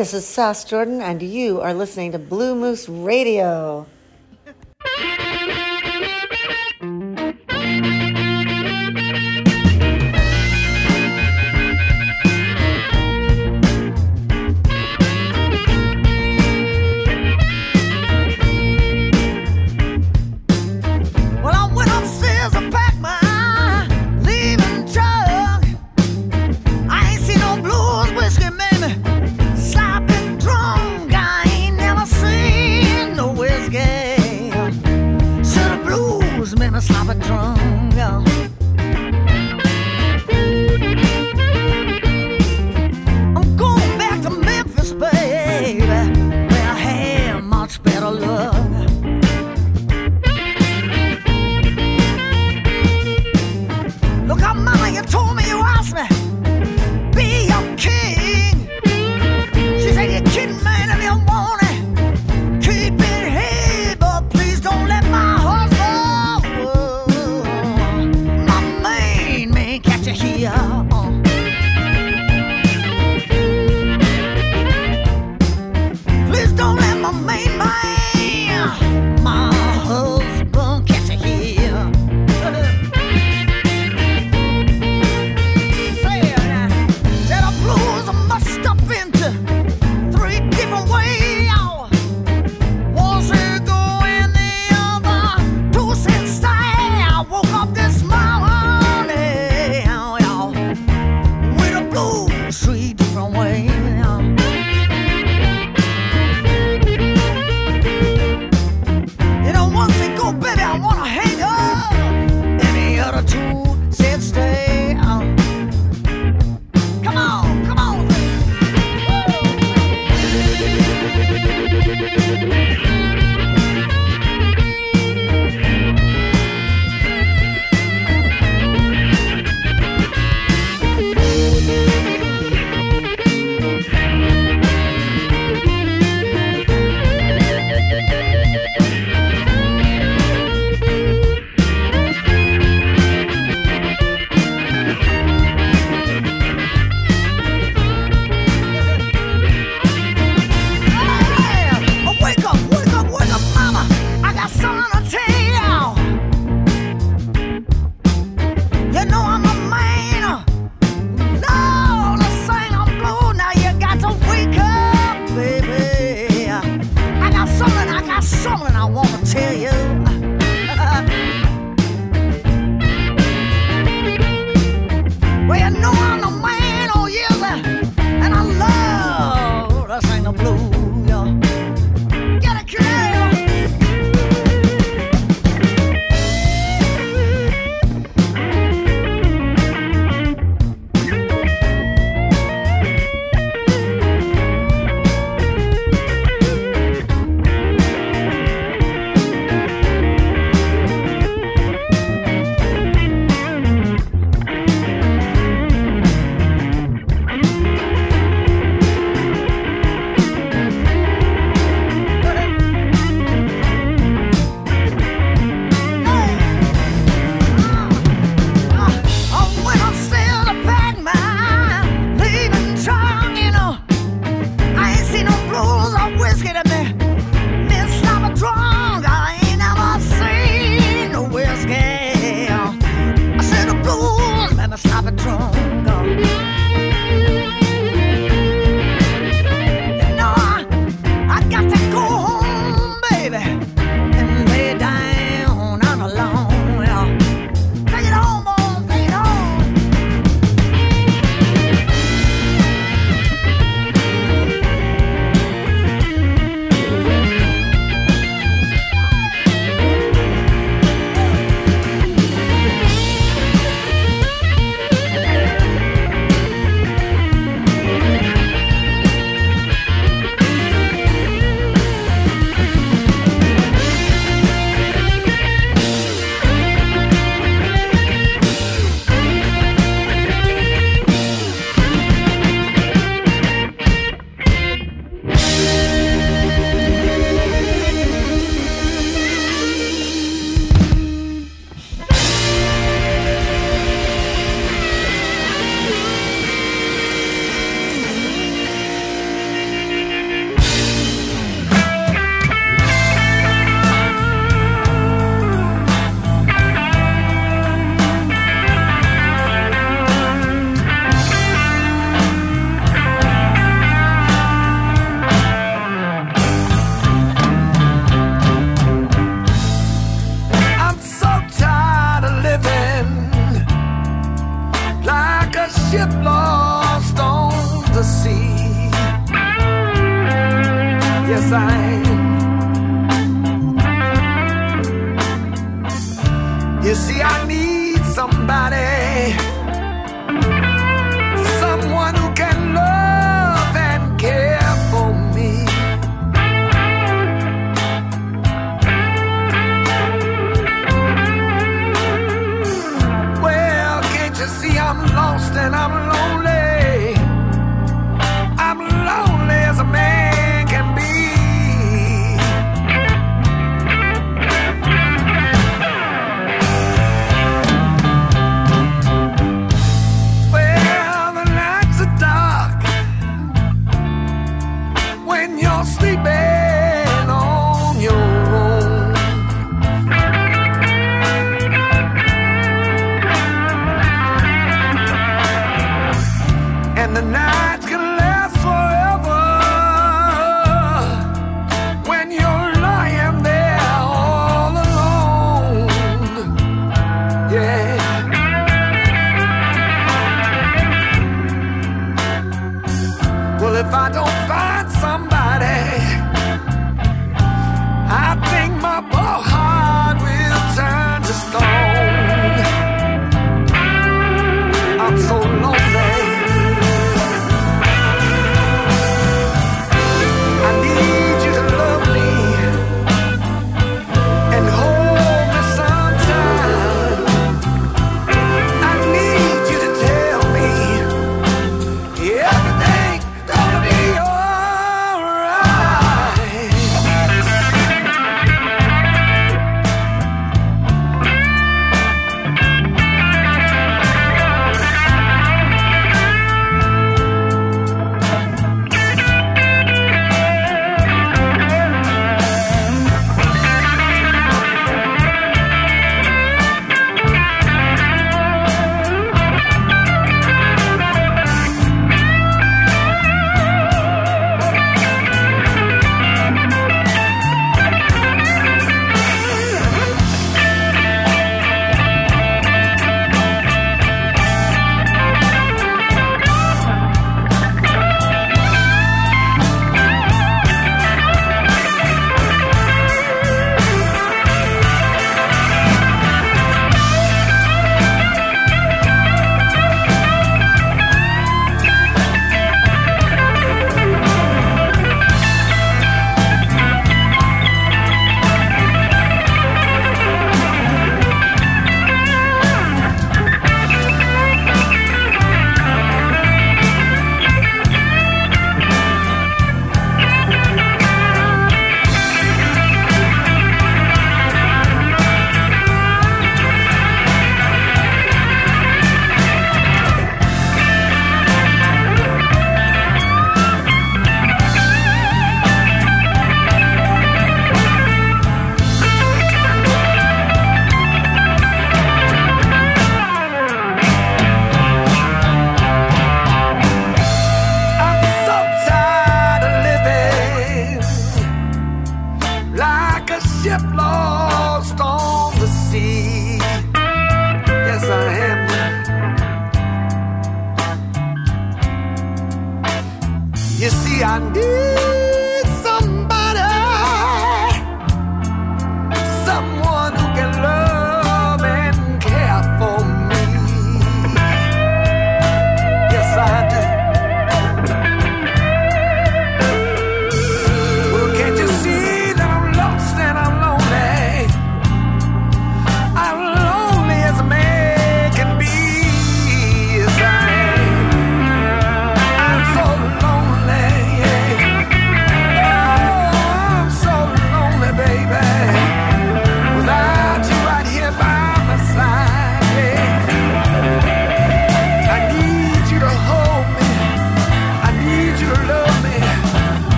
this is Sass Jordan, and you are listening to Blue Moose Radio.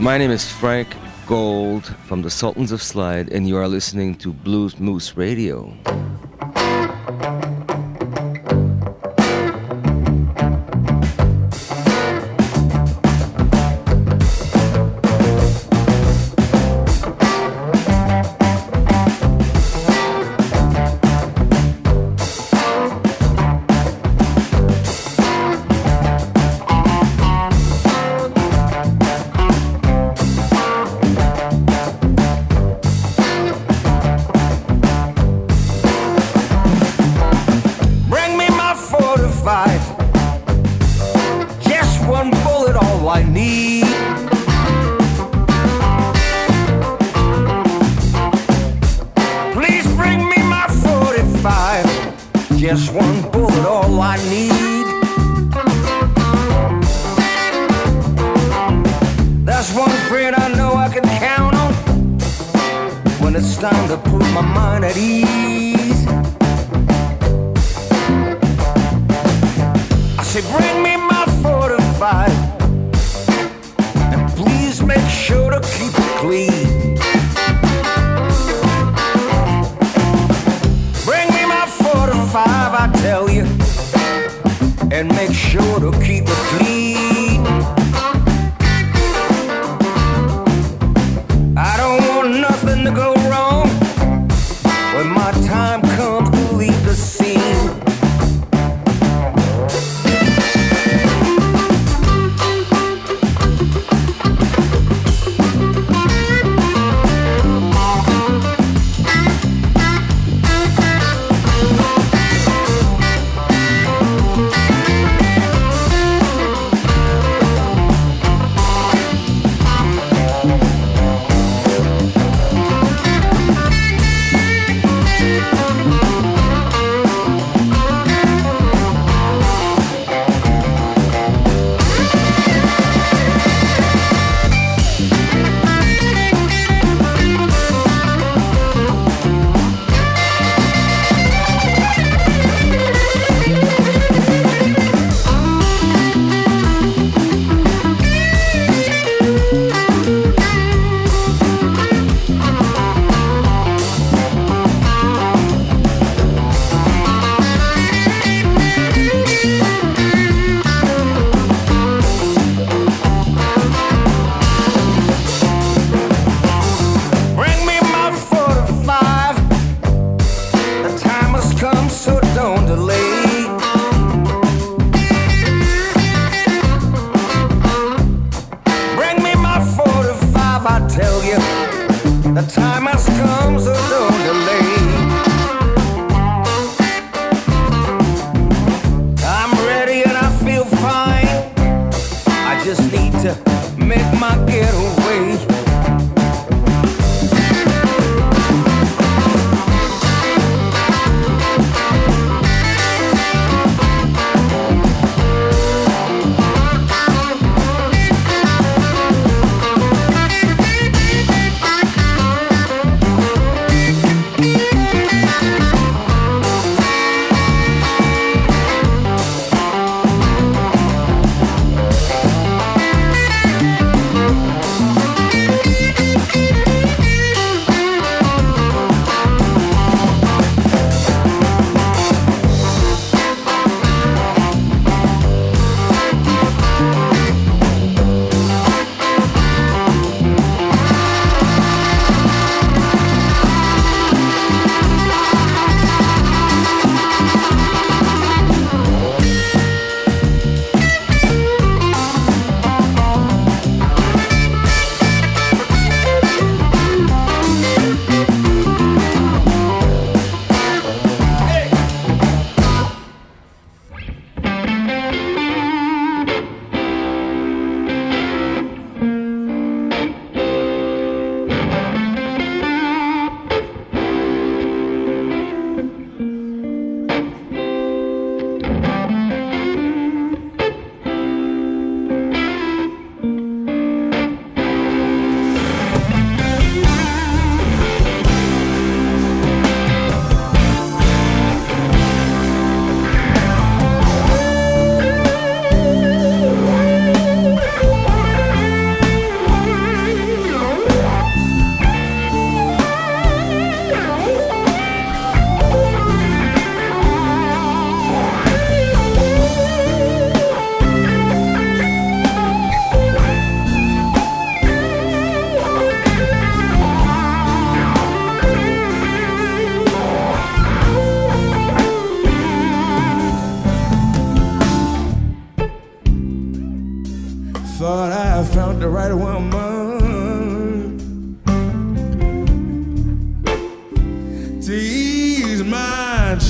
My name is Frank Gold from the Sultans of Slide, and you are listening to Bluesmoose Radio.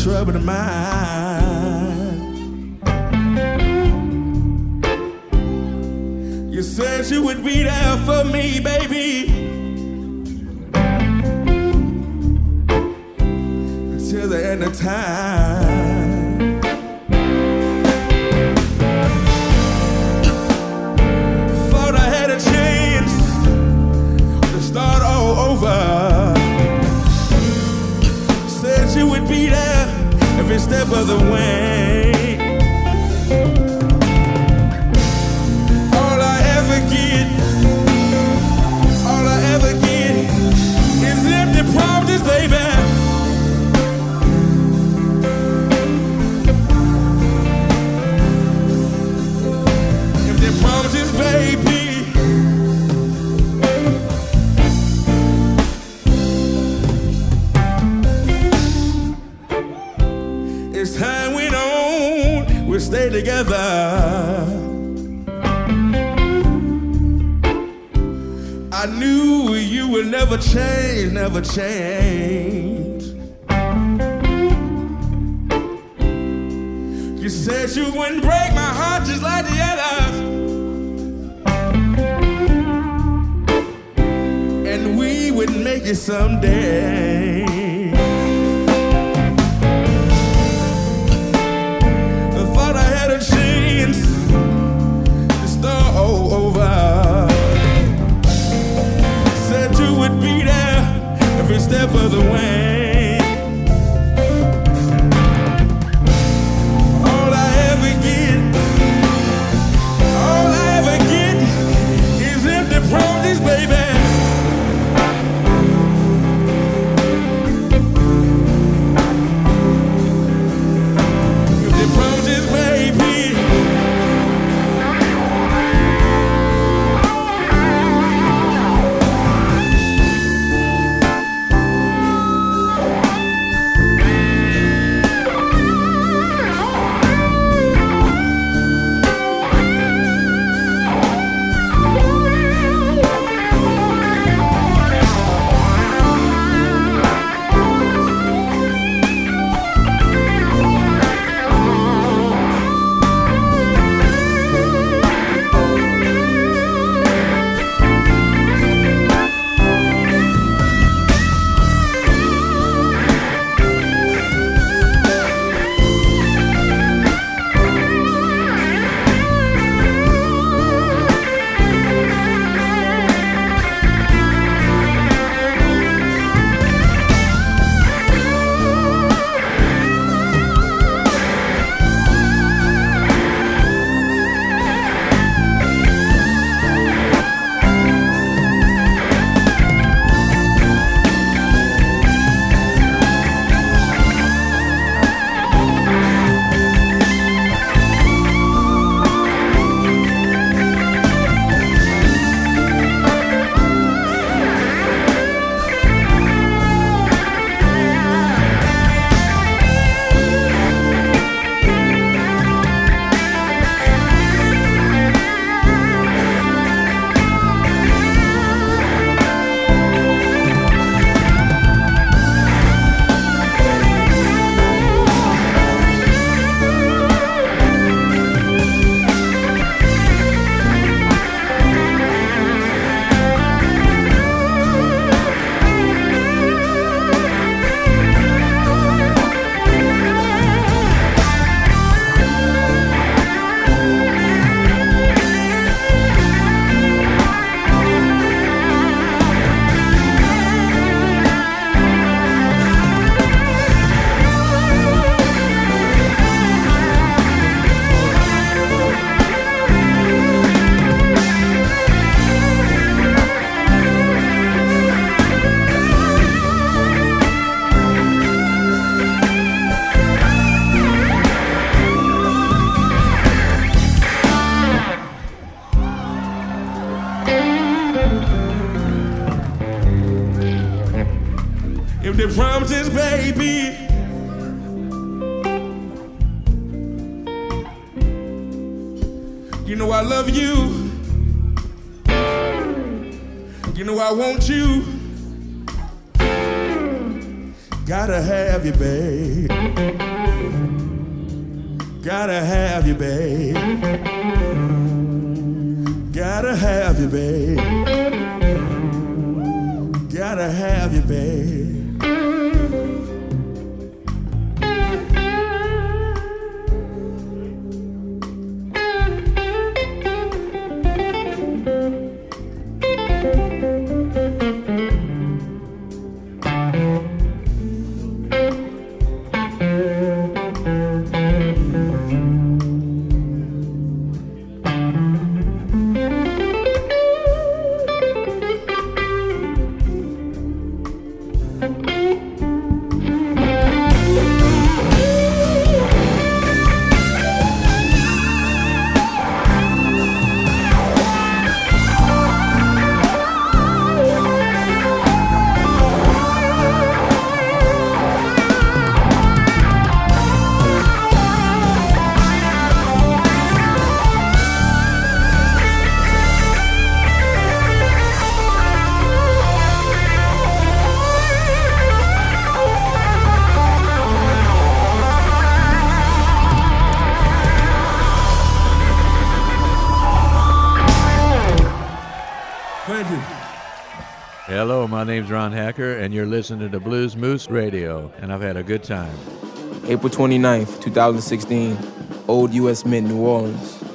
Troubled mind. You said you would be there for me, baby. Until the end of time. Thought I had a chance to start all over. The way. Together. I knew you would never change, never change. You said you wouldn't break my heart just like the others. And we would make it someday. Step the way. Listening to the Bluesmoose Radio, and I've had a good time. April 29th, 2016, Old U.S. Mint, New Orleans.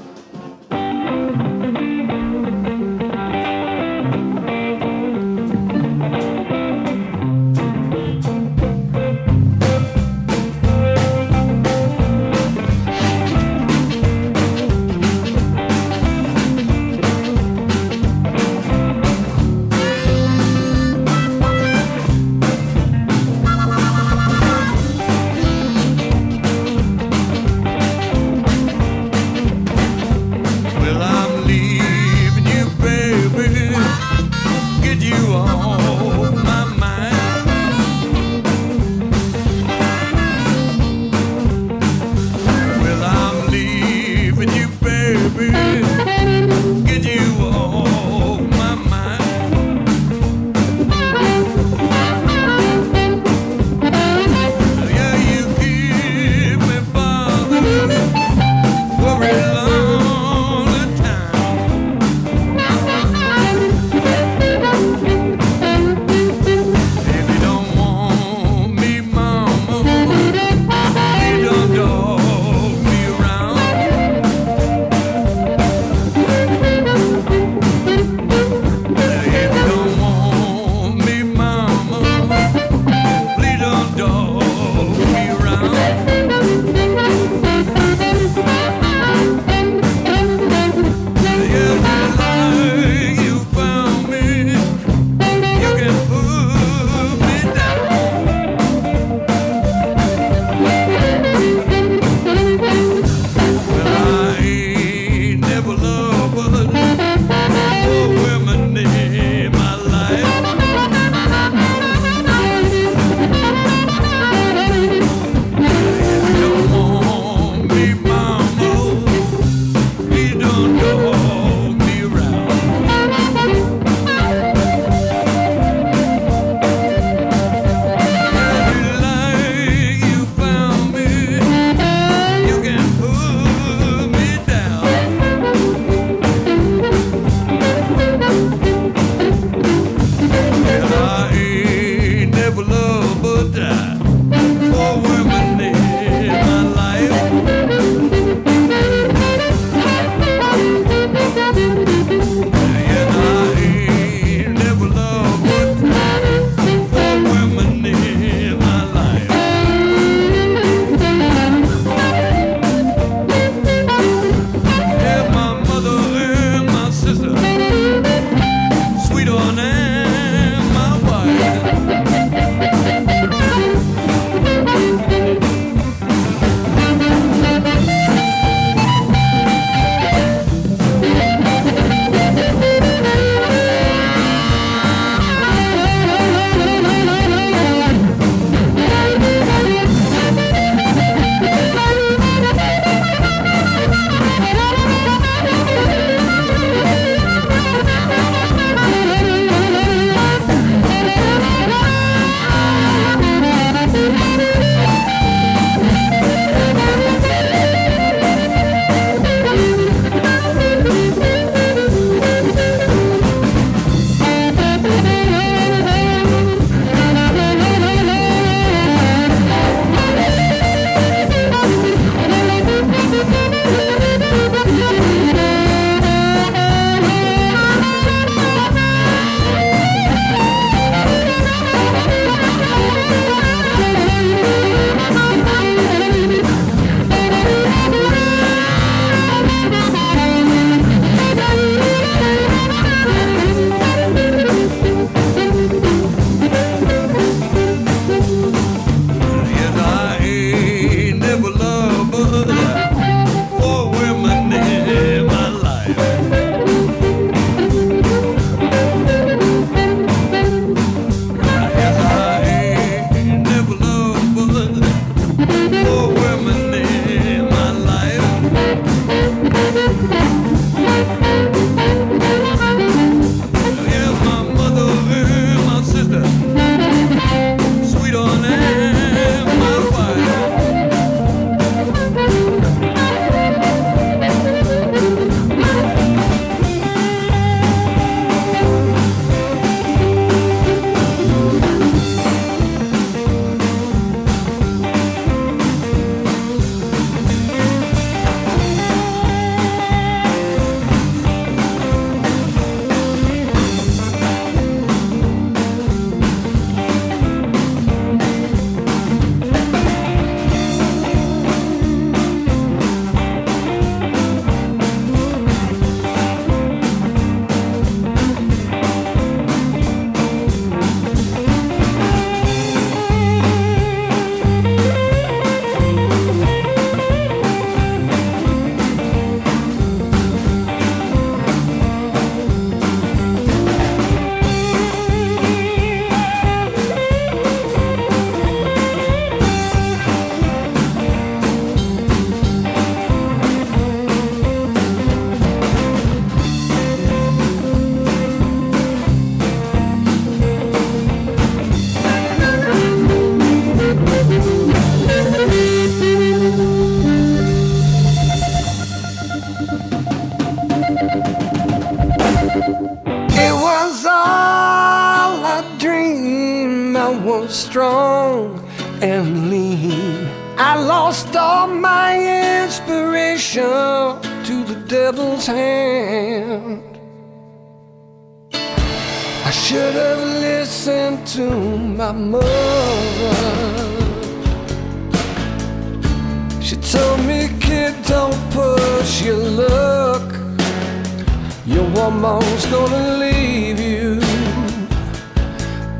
woman's gonna leave you.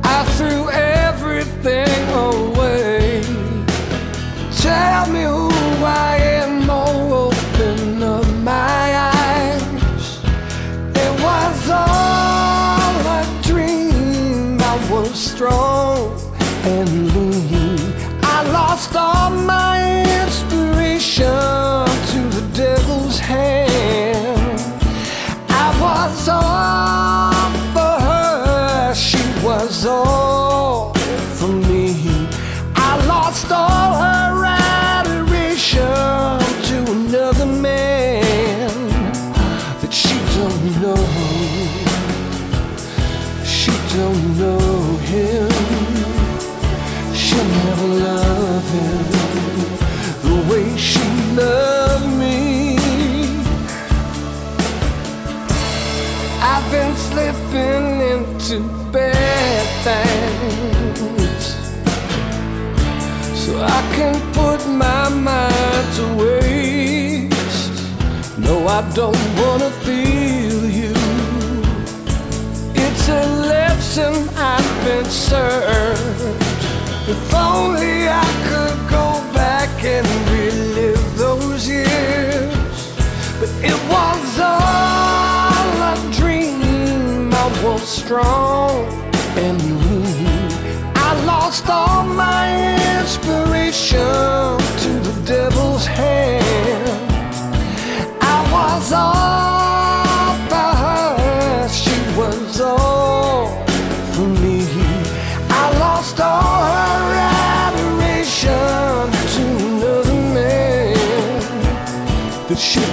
I threw everything away. I don't wanna feel you. It's a lesson I've been served. If only I could go back and relive those years. But it was all a dream. I was strong and mean. I lost all my inspiration to the devil's hand was all for her, she was all for me. I lost all her adoration to another man that she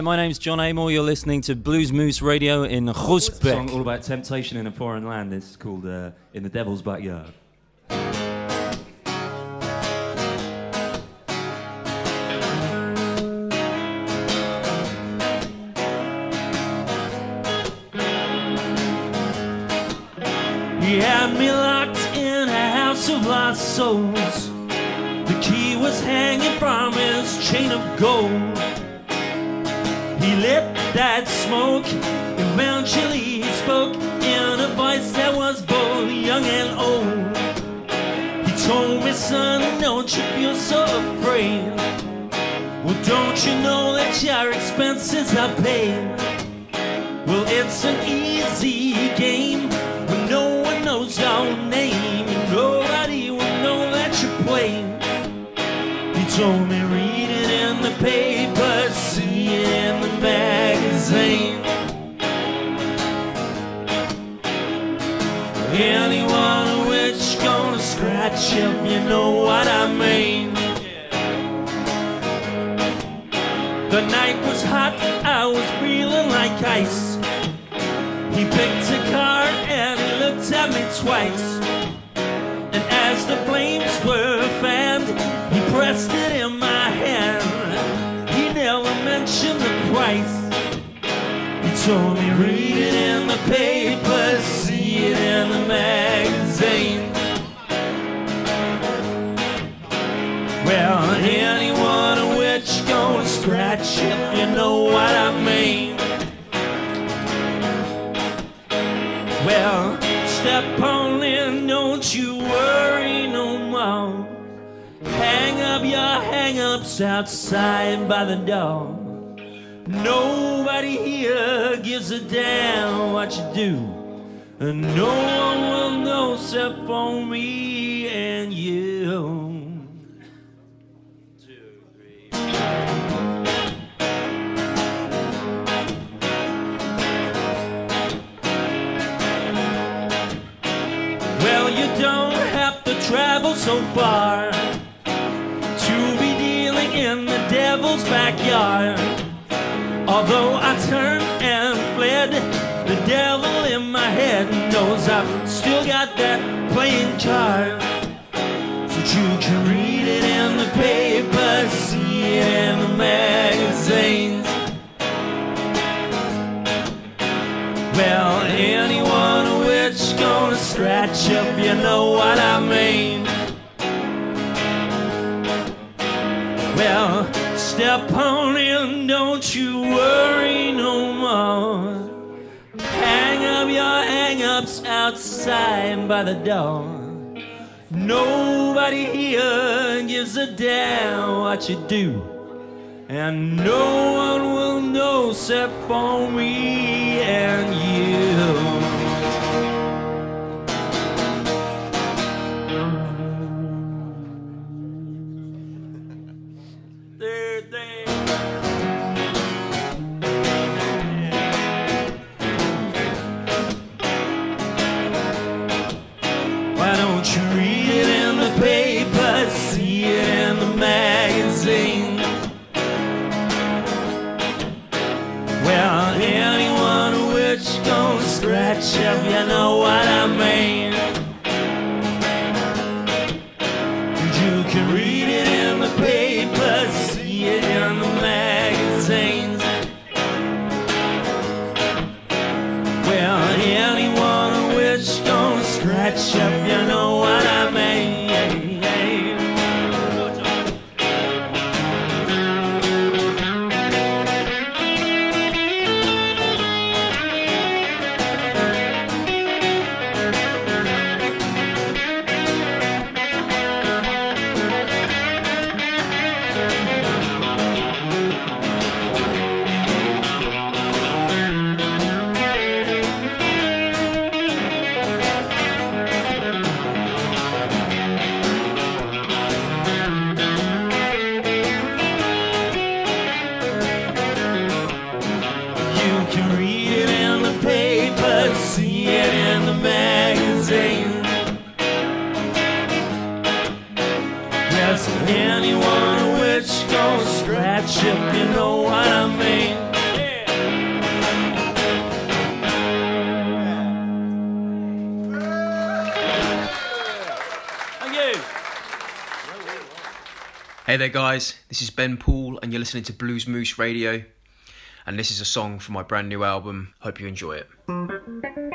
Hi, my name's Jon Amor. You're listening to Bluesmoose Radio in song all about temptation in a foreign land. Is called uh, In the Devil's Backyard. He had me locked in a house of lost souls. Your expenses are paid? Well, it's an easy game when no one knows your name at outside by the door. Nobody here gives a damn what you do. And no one will know except for me and you. Well, you don't have to travel so far backyard. Although I turned and fled, the devil in my head knows I've still got that playing card. So you can read it in the paper, see it in the magazines. Well, anyone which gonna scratch up, you know what I mean. Step on in, don't you worry no more. Hang up your hang-ups outside by the door. Nobody here gives a damn what you do. And no one will know except for me and you. Guys. This is Ben Poole, and you're listening to Bluesmoose Radio. And this is a song from my brand new album. Hope you enjoy it.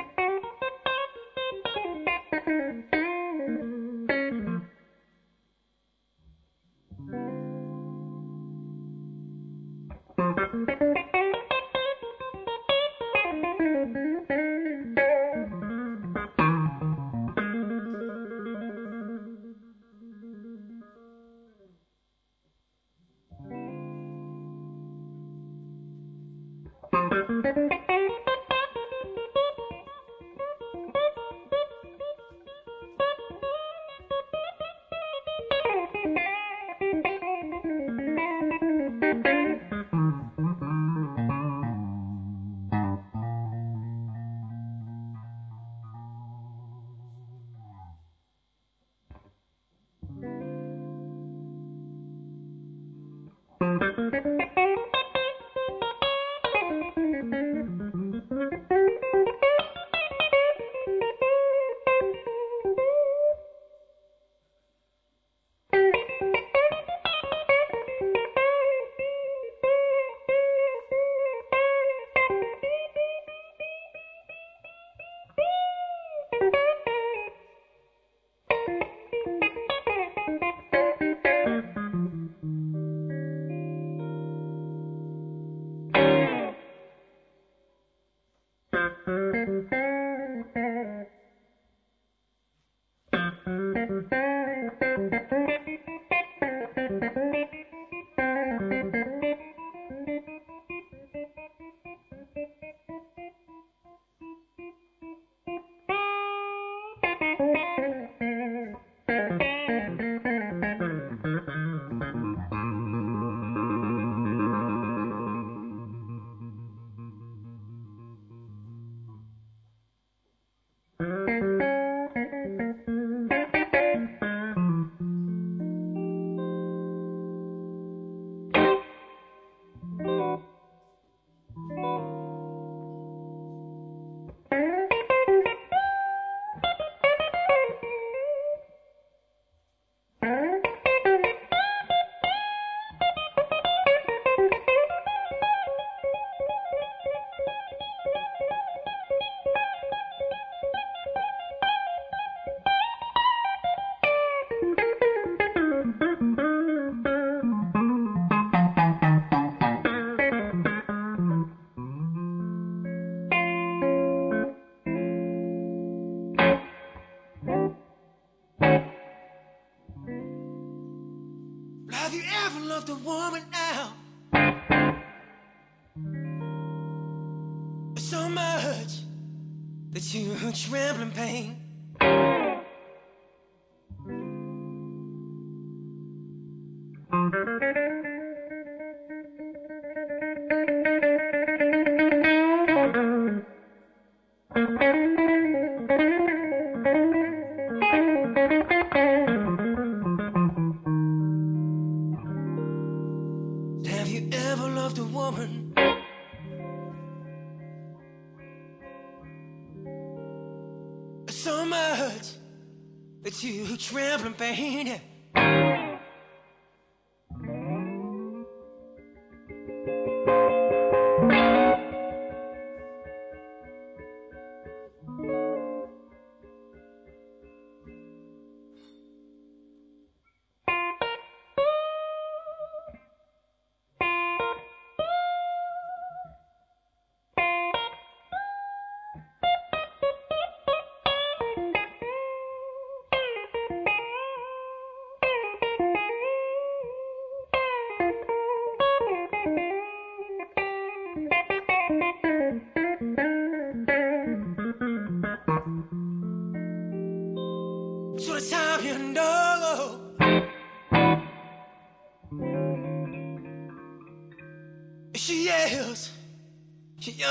Thank you.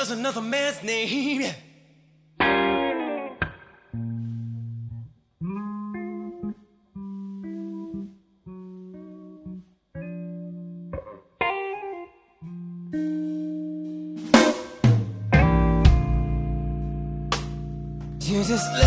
Was another man's name. You just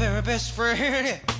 very best friend.